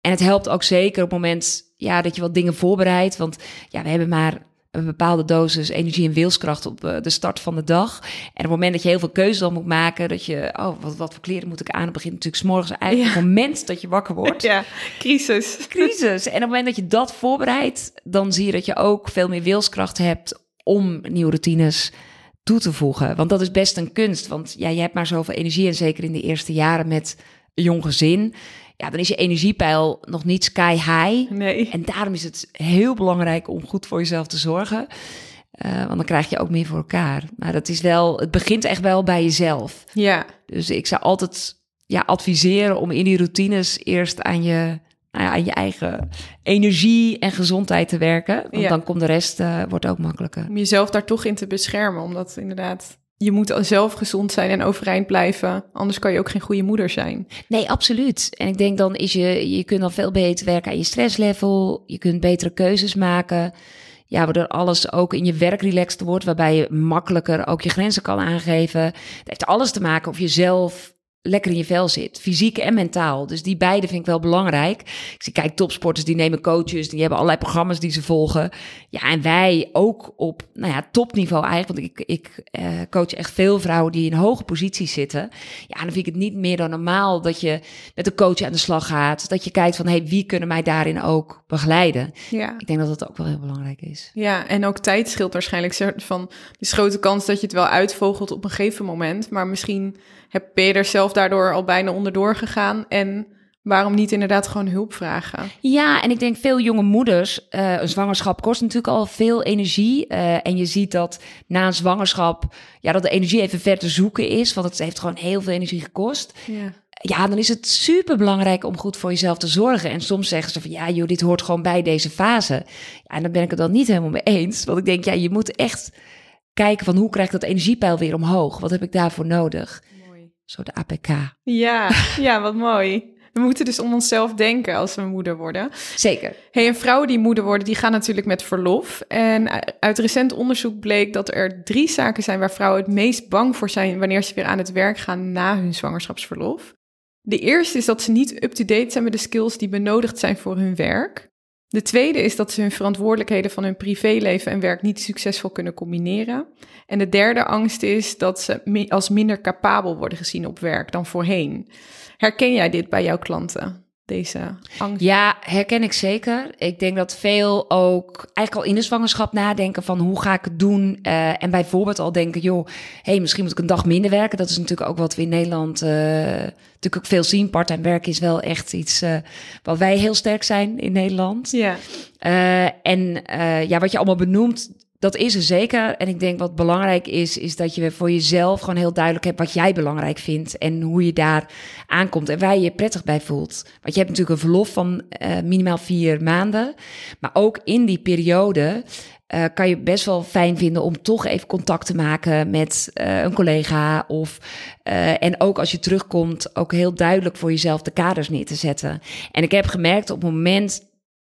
S2: En het helpt ook zeker op het moment ja, dat je wat dingen voorbereidt. Want ja, we hebben maar een bepaalde dosis energie en wilskracht op eh, de start van de dag. En op het moment dat je heel veel keuze dan moet maken, dat je, oh, wat, wat voor kleren moet ik aan? Het begint natuurlijk s'morgens eigenlijk het moment dat je wakker wordt.
S1: Ja, crisis.
S2: Crisis. En op het moment dat je dat voorbereidt, dan zie je dat je ook veel meer wilskracht hebt om nieuwe routines toe te voegen. Want dat is best een kunst. Want ja, je hebt maar zoveel energie. En zeker in de eerste jaren met een jong gezin. Ja, dan is je energiepeil nog niet sky high.
S1: Nee.
S2: En daarom is het heel belangrijk om goed voor jezelf te zorgen. Uh, want dan krijg je ook meer voor elkaar. Maar dat is wel, het begint echt wel bij jezelf.
S1: Ja.
S2: Dus ik zou altijd ja, adviseren om in die routines eerst aan je, nou ja, aan je eigen energie en gezondheid te werken. Want
S1: Ja.
S2: dan komt de rest uh, wordt ook makkelijker.
S1: Om jezelf daar toch in te beschermen, omdat inderdaad... Je moet zelf gezond zijn en overeind blijven. Anders kan je ook geen goede moeder zijn.
S2: Nee, absoluut. En ik denk dan is je, je kunt dan veel beter werken aan je stresslevel. Je kunt betere keuzes maken. Ja, waardoor alles ook in je werk relaxed wordt, waarbij je makkelijker ook je grenzen kan aangeven. Het heeft alles te maken of je zelf lekker in je vel zit, fysiek en mentaal. Dus die beide vind ik wel belangrijk. Ik zie, kijk, topsporters die nemen coaches, die hebben allerlei programma's die ze volgen. Ja, en wij ook op, nou ja, topniveau eigenlijk. Want ik, ik uh, coach echt veel vrouwen die in hoge posities zitten. Ja, dan vind ik het niet meer dan normaal dat je met een coach aan de slag gaat. Dat je kijkt van, hey, wie kunnen mij daarin ook begeleiden?
S1: Ja.
S2: Ik denk dat dat ook wel heel belangrijk is.
S1: Ja, en ook tijd scheelt waarschijnlijk. Van, is grote kans dat je het wel uitvogelt op een gegeven moment. Maar misschien heb, je er zelf daardoor al bijna onderdoor gegaan. En waarom niet inderdaad gewoon hulp vragen?
S2: Ja, en ik denk veel jonge moeders, uh, een zwangerschap kost natuurlijk al veel energie. Uh, en je ziet dat na een zwangerschap, ja, dat de energie even ver te zoeken is. Want het heeft gewoon heel veel energie gekost.
S1: Ja.
S2: Ja, dan is het super belangrijk om goed voor jezelf te zorgen. En soms zeggen ze van ja, joh, dit hoort gewoon bij deze fase. Ja, en dan ben ik het dan niet helemaal mee eens. Want ik denk, ja, je moet echt kijken van hoe krijg ik dat energiepeil weer omhoog? Wat heb ik daarvoor nodig? Zo de APK.
S1: Ja, ja, wat mooi. We moeten dus om onszelf denken als we moeder worden.
S2: Zeker.
S1: Hey, en vrouwen die moeder worden, die gaan natuurlijk met verlof. En uit recent onderzoek bleek dat er drie zaken zijn waar vrouwen het meest bang voor zijn wanneer ze weer aan het werk gaan na hun zwangerschapsverlof. De eerste is dat ze niet up-to-date zijn met de skills die benodigd zijn voor hun werk. De tweede is dat ze hun verantwoordelijkheden van hun privéleven en werk niet succesvol kunnen combineren. En de derde angst is dat ze als minder capabel worden gezien op werk dan voorheen. Herken jij dit bij jouw klanten? Deze angst?
S2: Ja, herken ik zeker. Ik denk dat veel ook eigenlijk al in de zwangerschap nadenken van hoe ga ik het doen. Uh, en bijvoorbeeld al denken, joh, hey, misschien moet ik een dag minder werken. Dat is natuurlijk ook wat we in Nederland uh, natuurlijk ook veel zien. Parttime werken is wel echt iets uh, wat wij heel sterk zijn in Nederland.
S1: Ja.
S2: en ja, wat je allemaal benoemt, dat is er zeker. En ik denk wat belangrijk is, is dat je voor jezelf gewoon heel duidelijk hebt wat jij belangrijk vindt en hoe je daar aankomt en waar je je prettig bij voelt. Want je hebt natuurlijk een verlof van uh, minimaal vier maanden, maar ook in die periode uh, kan je best wel fijn vinden om toch even contact te maken met uh, een collega. Of, en ook als je terugkomt, ook heel duidelijk voor jezelf de kaders neer te zetten. En ik heb gemerkt op het moment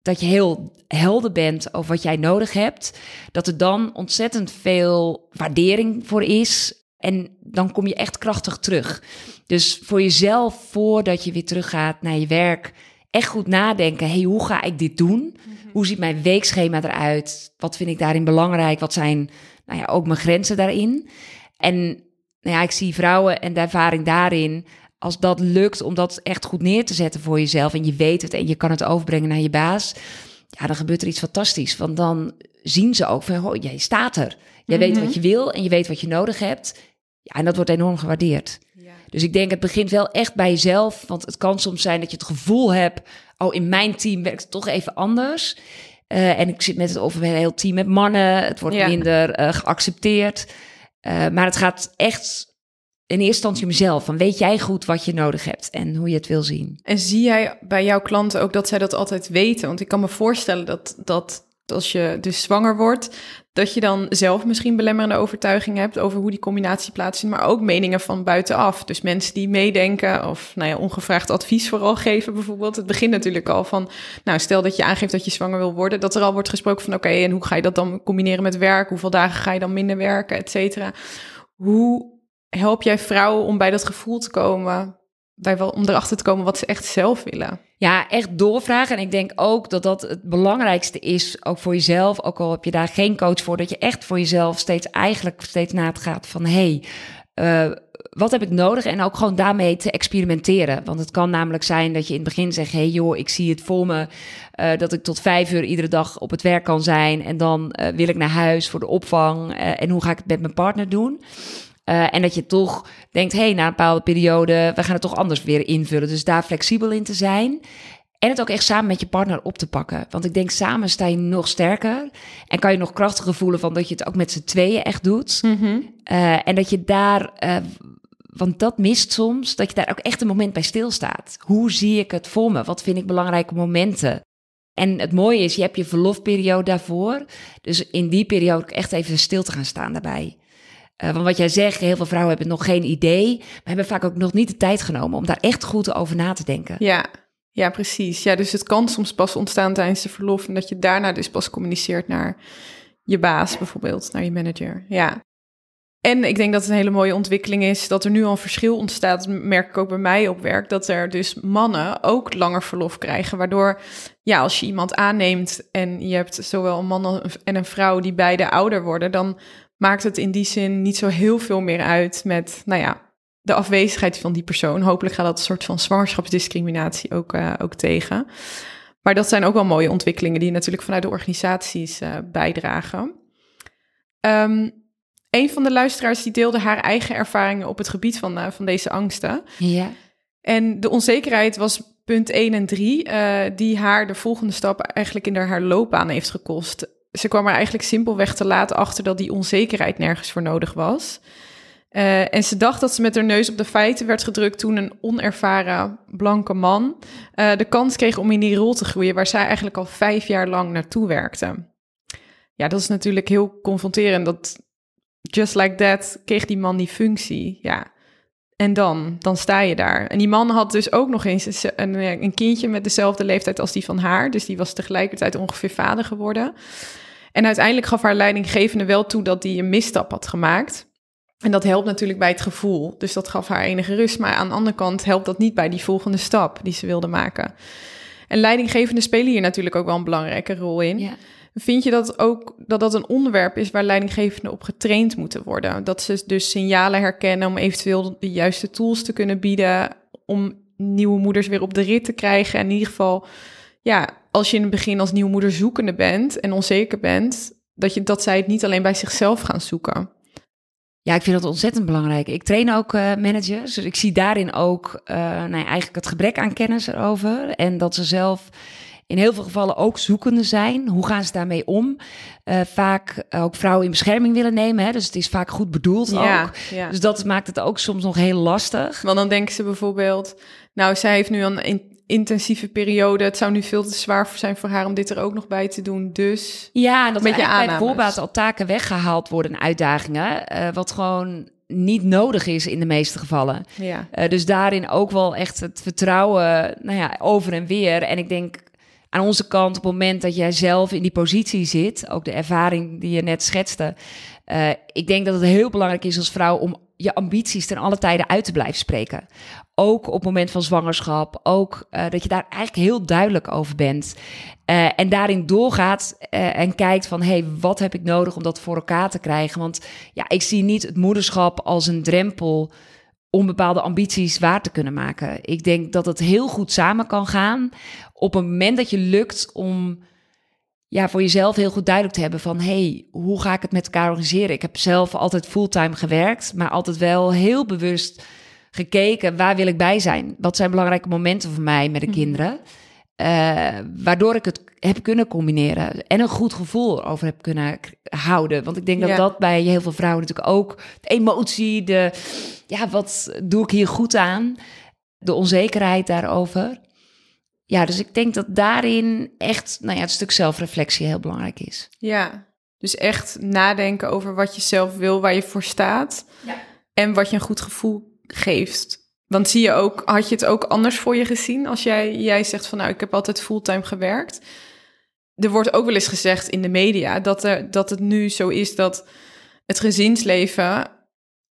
S2: dat je heel helder bent over wat jij nodig hebt, dat er dan ontzettend veel waardering voor is. En dan kom je echt krachtig terug. Dus voor jezelf, voordat je weer teruggaat naar je werk, echt goed nadenken. hey, hoe ga ik dit doen? Mm-hmm. Hoe ziet mijn weekschema eruit? Wat vind ik daarin belangrijk? Wat zijn nou ja, ook mijn grenzen daarin? En nou ja, ik zie vrouwen en de ervaring daarin als dat lukt om dat echt goed neer te zetten voor jezelf en je weet het en je kan het overbrengen naar je baas, ja, dan gebeurt er iets fantastisch. Want dan zien ze ook van, oh, jij staat er. Jij weet wat je wil en je weet wat je nodig hebt. Ja, en dat wordt enorm gewaardeerd. Ja. Dus ik denk, het begint wel echt bij jezelf. Want het kan soms zijn dat je het gevoel hebt, oh, in mijn team werkt het toch even anders. Uh, en ik zit met het over een heel team met mannen. Het wordt ja. minder uh, geaccepteerd. Uh, maar het gaat echt in eerste instantie mezelf. Van weet jij goed wat je nodig hebt en hoe je het wil zien.
S1: En zie jij bij jouw klanten ook dat zij dat altijd weten? Want ik kan me voorstellen dat, dat als je dus zwanger wordt, dat je dan zelf misschien belemmerende overtuiging hebt over hoe die combinatie plaatsvindt, maar ook meningen van buitenaf. Dus mensen die meedenken of nou ja, ongevraagd advies vooral geven bijvoorbeeld. Het begint natuurlijk al van, nou stel dat je aangeeft dat je zwanger wil worden, dat er al wordt gesproken van oké, en hoe ga je dat dan combineren met werk? Hoeveel dagen ga je dan minder werken, et cetera? Hoe help jij vrouwen om bij dat gevoel te komen bij wel, om erachter te komen wat ze echt zelf willen.
S2: Ja, echt doorvragen. En ik denk ook dat dat het belangrijkste is, ook voor jezelf. Ook al heb je daar geen coach voor, dat je echt voor jezelf steeds eigenlijk steeds na het gaat van hey, uh, wat heb ik nodig? En ook gewoon daarmee te experimenteren. Want het kan namelijk zijn dat je in het begin zegt: hey joh, ik zie het voor me uh, dat ik tot vijf uur iedere dag op het werk kan zijn. En dan uh, wil ik naar huis voor de opvang. En hoe ga ik het met mijn partner doen? En dat je toch denkt: hey, na een bepaalde periode, we gaan het toch anders weer invullen. Dus daar flexibel in te zijn. En het ook echt samen met je partner op te pakken. Want ik denk, samen sta je nog sterker. En kan je nog krachtiger voelen van dat je het ook met z'n tweeën echt doet.
S1: Mm -hmm.
S2: uh, en dat je daar, uh, want dat mist soms, dat je daar ook echt een moment bij stilstaat. Hoe zie ik het voor me? Wat vind ik belangrijke momenten? En het mooie is, je hebt je verlofperiode daarvoor. Dus in die periode ook echt even stil te gaan staan daarbij. Uh, want wat jij zegt, heel veel vrouwen hebben nog geen idee, maar hebben vaak ook nog niet de tijd genomen om daar echt goed over na te denken.
S1: Ja, ja, precies. Ja, dus het kan soms pas ontstaan tijdens de verlof en dat je daarna dus pas communiceert naar je baas bijvoorbeeld, naar je manager. Ja. En ik denk dat het een hele mooie ontwikkeling is dat er nu al een verschil ontstaat, merk ik ook bij mij op werk, dat er dus mannen ook langer verlof krijgen, waardoor ja, als je iemand aanneemt en je hebt zowel een man en een vrouw die beide ouder worden, dan maakt het in die zin niet zo heel veel meer uit met, nou ja, de afwezigheid van die persoon. Hopelijk gaat dat een soort van zwangerschapsdiscriminatie ook, uh, ook tegen. Maar dat zijn ook wel mooie ontwikkelingen die natuurlijk vanuit de organisaties uh, bijdragen. Um, een van de luisteraars die deelde haar eigen ervaringen op het gebied van, uh, van deze angsten.
S2: Ja.
S1: En de onzekerheid was punt 1 en 3, uh, die haar de volgende stap eigenlijk in haar loopbaan heeft gekost. Ze kwam er eigenlijk simpelweg te laat achter dat die onzekerheid nergens voor nodig was. Uh, en ze dacht dat ze met haar neus op de feiten werd gedrukt toen een onervaren blanke man uh, de kans kreeg om in die rol te groeien waar zij eigenlijk al vijf jaar lang naartoe werkte. Ja, dat is natuurlijk heel confronterend. Dat just like that kreeg die man die functie. Ja. En dan, dan sta je daar. En die man had dus ook nog eens een, een kindje met dezelfde leeftijd als die van haar. Dus die was tegelijkertijd ongeveer vader geworden. En uiteindelijk gaf haar leidinggevende wel toe dat die een misstap had gemaakt. En dat helpt natuurlijk bij het gevoel. Dus dat gaf haar enige rust. Maar aan de andere kant helpt dat niet bij die volgende stap die ze wilde maken. En leidinggevenden spelen hier natuurlijk ook wel een belangrijke rol in.
S2: Ja.
S1: Vind je dat ook dat dat een onderwerp is waar leidinggevenden op getraind moeten worden? Dat ze dus signalen herkennen om eventueel de juiste tools te kunnen bieden om nieuwe moeders weer op de rit te krijgen. En in ieder geval, ja, als je in het begin als nieuwe moeder zoekende bent en onzeker bent, dat, je, dat zij het niet alleen bij zichzelf gaan zoeken.
S2: Ja, ik vind dat ontzettend belangrijk. Ik train ook uh, managers. Dus ik zie daarin ook uh, nou ja, eigenlijk het gebrek aan kennis erover. En dat ze zelf in heel veel gevallen ook zoekende zijn. Hoe gaan ze daarmee om? Uh, vaak ook vrouwen in bescherming willen nemen. Hè? Dus het is vaak goed bedoeld
S1: ja,
S2: ook.
S1: Ja.
S2: Dus dat maakt het ook soms nog heel lastig.
S1: Want dan denken ze bijvoorbeeld... Nou, zij heeft nu een intensieve periode. Het zou nu veel te zwaar zijn voor haar om dit er ook nog bij te doen. Dus
S2: ja, en dat
S1: met je
S2: bij de voorbaat al taken weggehaald worden en uitdagingen. Uh, wat gewoon niet nodig is in de meeste gevallen.
S1: Ja.
S2: Uh, dus daarin ook wel echt het vertrouwen nou ja, over en weer. En ik denk aan onze kant, op het moment dat jij zelf in die positie zit, ook de ervaring die je net schetste. Uh, ik denk dat het heel belangrijk is als vrouw om je ambities ten alle tijden uit te blijven spreken. Ook op het moment van zwangerschap. Ook uh, dat je daar eigenlijk heel duidelijk over bent. Uh, en daarin doorgaat en kijkt van... hé, hey, wat heb ik nodig om dat voor elkaar te krijgen? Want ja, ik zie niet het moederschap als een drempel... om bepaalde ambities waar te kunnen maken. Ik denk dat het heel goed samen kan gaan... op het moment dat je lukt om ja, voor jezelf heel goed duidelijk te hebben van... hey, hoe ga ik het met elkaar organiseren? Ik heb zelf altijd fulltime gewerkt... maar altijd wel heel bewust gekeken, waar wil ik bij zijn? Wat zijn belangrijke momenten voor mij met de kinderen? Uh, waardoor ik het heb kunnen combineren en een goed gevoel over heb kunnen houden. Want ik denk dat
S1: Ja.
S2: dat bij heel veel vrouwen natuurlijk ook de emotie, de ja, wat doe ik hier goed aan, de onzekerheid daarover. Ja, dus ik denk dat daarin echt, nou ja, het stuk zelfreflectie heel belangrijk is.
S1: Ja, dus echt nadenken over wat je zelf wil, waar je voor staat.
S2: Ja.
S1: En wat je een goed gevoel geeft. Want zie je ook, had je het ook anders voor je gezien als jij, jij zegt van nou, ik heb altijd fulltime gewerkt. Er wordt ook wel eens gezegd in de media dat, er, dat het nu zo is dat het gezinsleven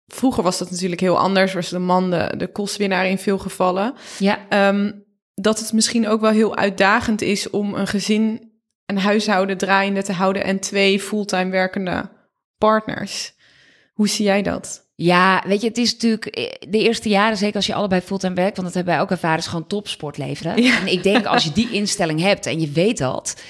S1: vroeger was dat natuurlijk heel anders, was de man de, de kostwinnaar in veel gevallen.
S2: Ja.
S1: Ehm, dat het misschien ook wel heel uitdagend is om een gezin, een huishouden draaiende te houden en twee fulltime werkende partners. Hoe zie jij dat?
S2: Ja, weet je, het is natuurlijk eh, de eerste jaren, zeker als je allebei fulltime werkt, want dat hebben wij ook ervaren, is gewoon topsport leveren.
S1: Ja.
S2: En ik denk als je die instelling hebt en je weet dat.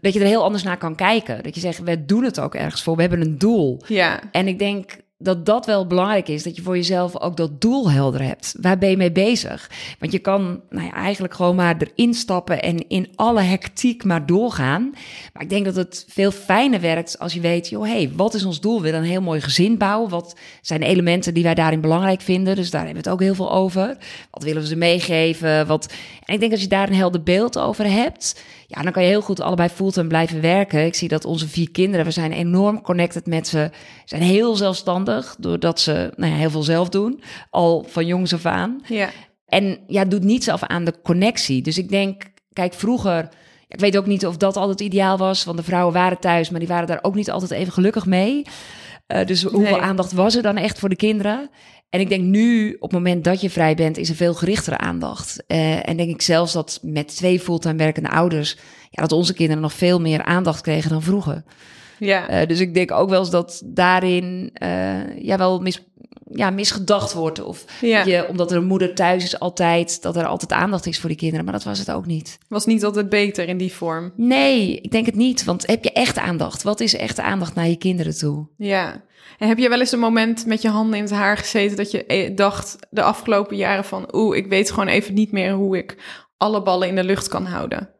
S2: Dat je er heel anders naar kan kijken. Dat je zegt, we doen het ook ergens voor, we hebben een doel.
S1: Ja,
S2: En ik denk dat dat wel belangrijk is, dat je voor jezelf ook dat doel helder hebt. Waar ben je mee bezig? Want je kan nou ja, eigenlijk gewoon maar erin stappen en in alle hectiek maar doorgaan. Maar ik denk dat het veel fijner werkt als je weet, joh, hey, wat is ons doel? We willen een heel mooi gezin bouwen. Wat zijn de elementen die wij daarin belangrijk vinden? Dus daar hebben we het ook heel veel over. Wat willen we ze meegeven? Wat... En ik denk dat je daar een helder beeld over hebt, ja, dan kan je heel goed allebei fulltime blijven werken. Ik zie dat onze vier kinderen, we zijn enorm connected met ze. Zijn heel zelfstandig, doordat ze nou ja, heel veel zelf doen. Al van jongs af aan.
S1: ja,
S2: En ja, doet niets af aan de connectie. Dus ik denk, kijk, vroeger... Ik weet ook niet of dat altijd ideaal was, want de vrouwen waren thuis, maar die waren daar ook niet altijd even gelukkig mee. Eh, dus hoeveel
S1: Nee.
S2: aandacht was er dan echt voor de kinderen? En ik denk nu, op het moment dat je vrij bent, is er veel gerichtere aandacht. Eh, en denk ik zelfs dat met twee fulltime werkende ouders, ja, dat onze kinderen nog veel meer aandacht kregen dan vroeger.
S1: ja.
S2: Eh, dus ik denk ook wel eens dat daarin eh, ja, wel mis, ja, misgedacht wordt. Of
S1: ja.
S2: je, omdat er een moeder thuis is altijd, dat er altijd aandacht is voor die kinderen. Maar dat was het ook niet.
S1: Was niet altijd beter in die vorm.
S2: Nee, ik denk het niet. Want heb je echt aandacht? Wat is echt aandacht naar je kinderen toe?
S1: Ja. Heb je wel eens een moment met je handen in het haar gezeten dat je eh, dacht de afgelopen jaren van, oeh, ik weet gewoon even niet meer hoe ik alle ballen in de lucht kan houden?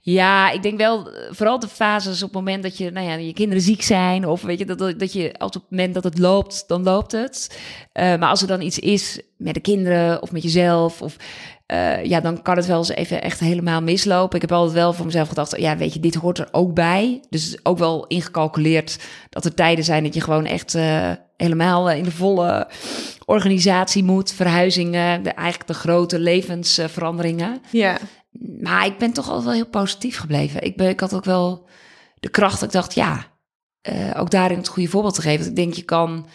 S2: Ja, ik denk wel, eh, vooral de fases op het moment dat je, nou ja, je kinderen ziek zijn. Of weet je, dat, dat dat je, als op het moment dat het loopt, dan loopt het. Eh, maar als er dan iets is met de kinderen of met jezelf, of eh, ja, dan kan het wel eens even echt helemaal mislopen. Ik heb altijd wel voor mezelf gedacht, ja, weet je, dit hoort er ook bij. Dus ook wel ingecalculeerd dat er tijden zijn dat je gewoon echt eh, helemaal eh, in de volle organisatie moet. Verhuizingen, de, eigenlijk de grote levensveranderingen.
S1: Ja,
S2: Maar ik ben toch altijd wel heel positief gebleven. Ik, ben, ik had ook wel de kracht dat ik dacht, ja, eh, ook daarin het goede voorbeeld te geven. Want ik denk, je kan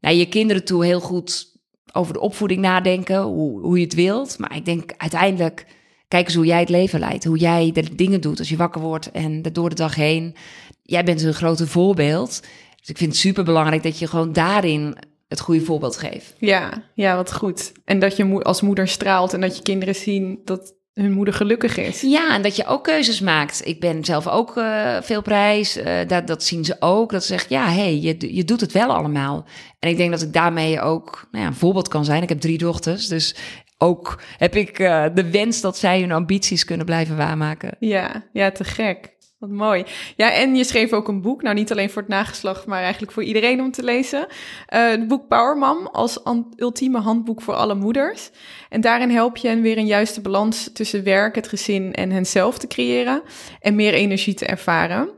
S2: naar je kinderen toe heel goed over de opvoeding nadenken, hoe, hoe je het wilt. Maar ik denk uiteindelijk, kijk eens hoe jij het leven leidt. Hoe jij de dingen doet als je wakker wordt en door de dag heen. Jij bent een grote voorbeeld. Dus ik vind het super belangrijk dat je gewoon daarin het goede voorbeeld geeft.
S1: ja, ja, wat goed. En dat je als moeder straalt en dat je kinderen zien dat hun moeder gelukkig is.
S2: Ja, en dat je ook keuzes maakt. Ik ben zelf ook eh, veel prijs. eh, dat, dat zien ze ook. Dat ze zeggen, ja, hey, je, je doet het wel allemaal. En ik denk dat ik daarmee ook nou ja, een voorbeeld kan zijn. Ik heb drie dochters, dus ook heb ik eh, de wens dat zij hun ambities kunnen blijven waarmaken.
S1: Ja, ja, te gek. Wat mooi. Ja, en je schreef ook een boek. Nou, niet alleen voor het nageslacht, maar eigenlijk voor iedereen om te lezen. Eh, het boek Power Mom als ultieme handboek voor alle moeders. En daarin help je hen weer een juiste balans tussen werk, het gezin en henzelf te creëren. En meer energie te ervaren.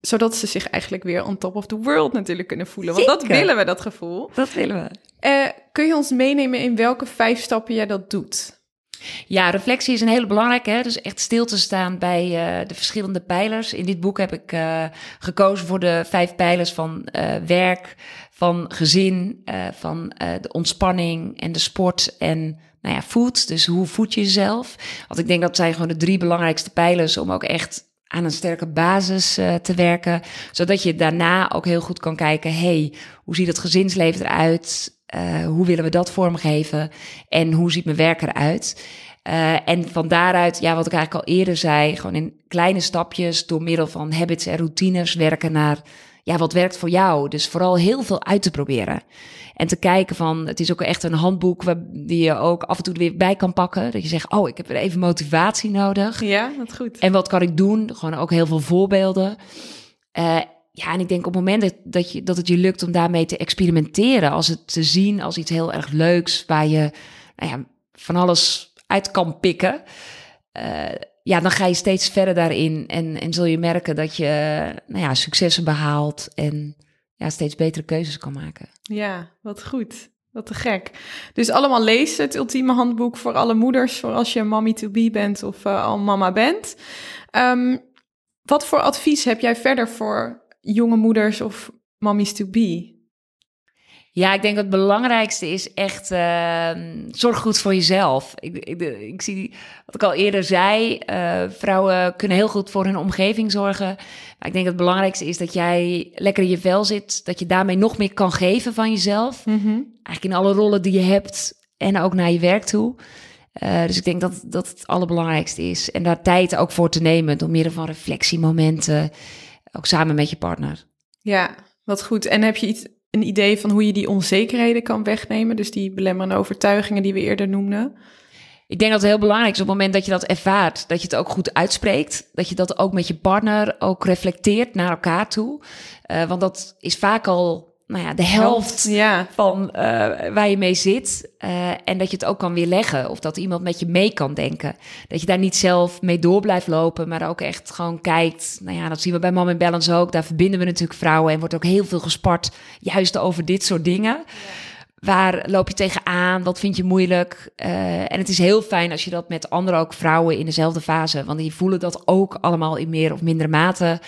S1: Zodat ze zich eigenlijk weer on top of the world natuurlijk kunnen voelen. Want dat willen we, dat gevoel.
S2: Dat willen we.
S1: Eh, kun je ons meenemen in welke vijf stappen jij dat doet?
S2: Ja, reflectie is een hele belangrijke. Hè? Dus echt stil te staan bij eh, de verschillende pijlers. In dit boek heb ik eh, gekozen voor de vijf pijlers van eh, werk, van gezin, van de ontspanning en de sport en nou ja, food. Dus hoe voed je jezelf? Want ik denk dat zijn gewoon de drie belangrijkste pijlers om ook echt aan een sterke basis te werken. Zodat je daarna ook heel goed kan kijken, hey, hoe ziet het gezinsleven eruit? Eh, hoe willen we dat vormgeven? En hoe ziet mijn werk eruit? Eh, en van daaruit, ja, wat ik eigenlijk al eerder zei, gewoon in kleine stapjes door middel van habits en routines werken naar, ja, wat werkt voor jou? Dus vooral heel veel uit te proberen. En te kijken van, het is ook echt een handboek waar, die je ook af en toe er weer bij kan pakken. Dat je zegt, oh, ik heb weer even motivatie nodig.
S1: Ja, dat goed.
S2: En wat kan ik doen? Gewoon ook heel veel voorbeelden. Eh, ja, en ik denk op het moment dat, dat, je, dat het je lukt om daarmee te experimenteren, als het te zien als iets heel erg leuks, waar je nou ja, van alles uit kan pikken, eh, ja, dan ga je steeds verder daarin en, en zul je merken dat je nou ja, successen behaalt en ja, steeds betere keuzes kan maken.
S1: Ja, wat goed. Wat te gek. Dus allemaal lezen het ultieme handboek voor alle moeders, voor als je mommy to be bent of eh, al mama bent. Ehm, wat voor advies heb jij verder voor jonge moeders of mommies to be?
S2: Ja, ik denk dat het belangrijkste is echt uh, zorg goed voor jezelf. Ik, ik, ik, zie, wat ik al eerder zei, uh, vrouwen kunnen heel goed voor hun omgeving zorgen. Maar ik denk dat het belangrijkste is dat jij lekker in je vel zit. Dat je daarmee nog meer kan geven van jezelf.
S1: Mhm.
S2: Eigenlijk in alle rollen die je hebt en ook naar je werk toe. Uh, dus ik denk dat dat het allerbelangrijkste is. En daar tijd ook voor te nemen door middel van reflectiemomenten. Ook samen met je partner.
S1: Ja, wat goed. En heb je iets, een idee van hoe je die onzekerheden kan wegnemen? Dus die belemmerende overtuigingen die we eerder noemden?
S2: Ik denk dat het heel belangrijk is op het moment dat je dat ervaart, dat je het ook goed uitspreekt. Dat je dat ook met je partner ook reflecteert naar elkaar toe. Uh, want dat is vaak al nou ja, de helft
S1: ja.
S2: van uh, waar je mee zit. Uh, en dat je het ook kan weerleggen. Of dat iemand met je mee kan denken. Dat je daar niet zelf mee door blijft lopen. Maar ook echt gewoon kijkt. Nou ja, dat zien we bij Mom in Balance ook. Daar verbinden we natuurlijk vrouwen. En wordt ook heel veel gespart. Juist over dit soort dingen. Ja. Waar loop je tegenaan? Wat vind je moeilijk? Uh, en het is heel fijn als je dat met andere ook vrouwen in dezelfde fase. Want die voelen dat ook allemaal in meer of mindere mate.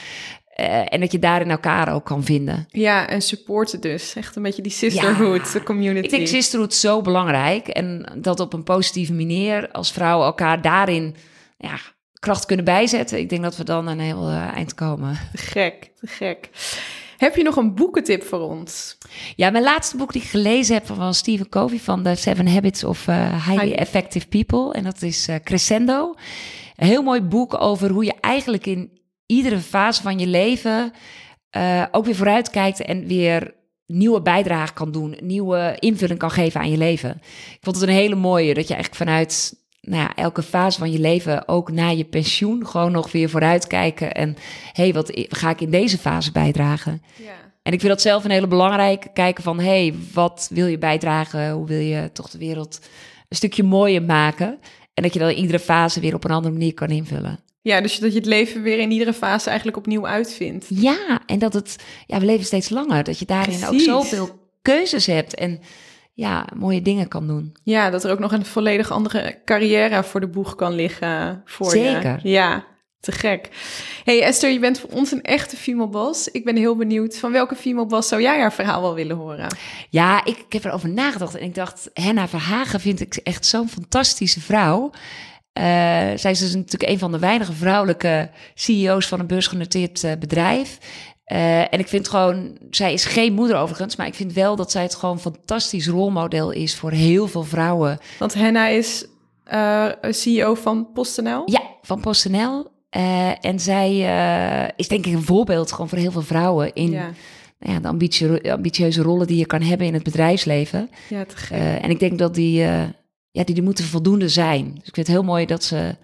S2: Uh, en dat je daarin elkaar ook kan vinden.
S1: Ja, en supporten dus. Echt een beetje die sisterhood, ja, de community.
S2: Ik denk sisterhood zo belangrijk. En dat op een positieve manier als vrouwen elkaar daarin ja, kracht kunnen bijzetten. Ik denk dat we dan een heel uh, eind komen.
S1: Te gek, te gek. Heb je nog een boekentip voor ons?
S2: Ja, mijn laatste boek die ik gelezen heb van Stephen Covey van de Seven Habits of uh, Highly Effective People. En dat is Crescendo. Een heel mooi boek over hoe je eigenlijk in iedere fase van je leven uh, ook weer vooruit kijkt en weer nieuwe bijdrage kan doen, nieuwe invulling kan geven aan je leven. Ik vond het een hele mooie dat je eigenlijk vanuit nou ja, elke fase van je leven, ook na je pensioen, gewoon nog weer vooruit kijken en hey, wat ga ik in deze fase bijdragen?
S1: Ja.
S2: En ik vind dat zelf een hele belangrijke kijken van hey, wat wil je bijdragen? Hoe wil je toch de wereld een stukje mooier maken? En dat je dan in iedere fase weer op een andere manier kan invullen.
S1: Ja, dus dat je het leven weer in iedere fase eigenlijk opnieuw uitvindt.
S2: Ja, en dat het, ja, we leven steeds langer. Dat je daarin Precies. ook zoveel keuzes hebt en ja, mooie dingen kan doen.
S1: Ja, dat er ook nog een volledig andere carrière voor de boeg kan liggen voor
S2: Zeker.
S1: je. Ja, te gek. Hey Esther, je bent voor ons een echte female boss. Ik ben heel benieuwd, van welke female boss zou jij haar verhaal wel willen horen?
S2: Ja, ik, ik heb erover nagedacht en ik dacht, Henna Verhagen vind ik echt zo'n fantastische vrouw. Uh, zij is dus natuurlijk een van de weinige vrouwelijke CEO's van een beursgenoteerd uh, bedrijf. Uh, en ik vind gewoon, zij is geen moeder overigens, maar ik vind wel dat zij het gewoon een fantastisch rolmodel is voor heel veel vrouwen.
S1: Want Henna is CEO van PostNL?
S2: Ja, van PostNL. en zij is denk ik een voorbeeld gewoon voor heel veel vrouwen in ja. Nou ja, de ambitie, ambitieuze rollen die je kan hebben in het bedrijfsleven.
S1: Ja, te gek.
S2: en ik denk dat die ja, die, die moeten voldoende zijn. Dus ik vind het heel mooi dat ze.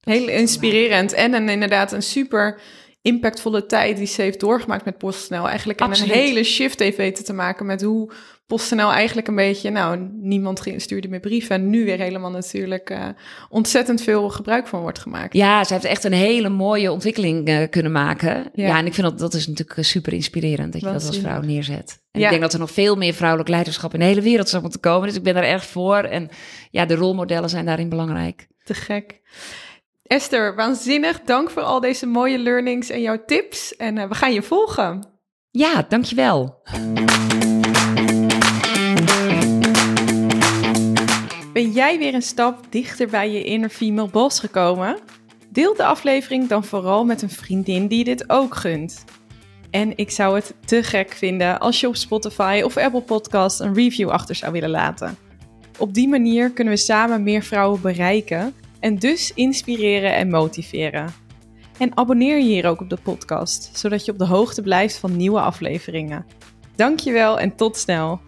S1: Heel inspirerend. En een, inderdaad een super impactvolle tijd die ze heeft doorgemaakt met PostNL. Eigenlijk
S2: Absoluut.
S1: een hele shift heeft weten te maken met hoe PostNL eigenlijk een beetje... Nou, niemand stuurde meer brieven. En nu weer helemaal natuurlijk uh, ontzettend veel gebruik van wordt gemaakt.
S2: Ja, ze heeft echt een hele mooie ontwikkeling uh, kunnen maken. Ja. ja. en ik vind dat dat is natuurlijk super inspirerend dat je dat als vrouw neerzet. En ja. ik denk dat er nog veel meer vrouwelijk leiderschap in de hele wereld zou moeten komen. Dus ik ben daar erg voor. En ja, de rolmodellen zijn daarin belangrijk.
S1: Te gek. Esther, waanzinnig. Dank voor al deze mooie learnings en jouw tips. En uh, we gaan je volgen.
S2: Ja, dankjewel.
S1: Ben jij weer een stap dichter bij je inner female boss gekomen? Deel de aflevering dan vooral met een vriendin die dit ook gunt. En ik zou het te gek vinden als je op Spotify of Apple Podcast een review achter zou willen laten. Op die manier kunnen we samen meer vrouwen bereiken en dus inspireren en motiveren. En abonneer je hier ook op de podcast, zodat je op de hoogte blijft van nieuwe afleveringen. Dankjewel en tot snel!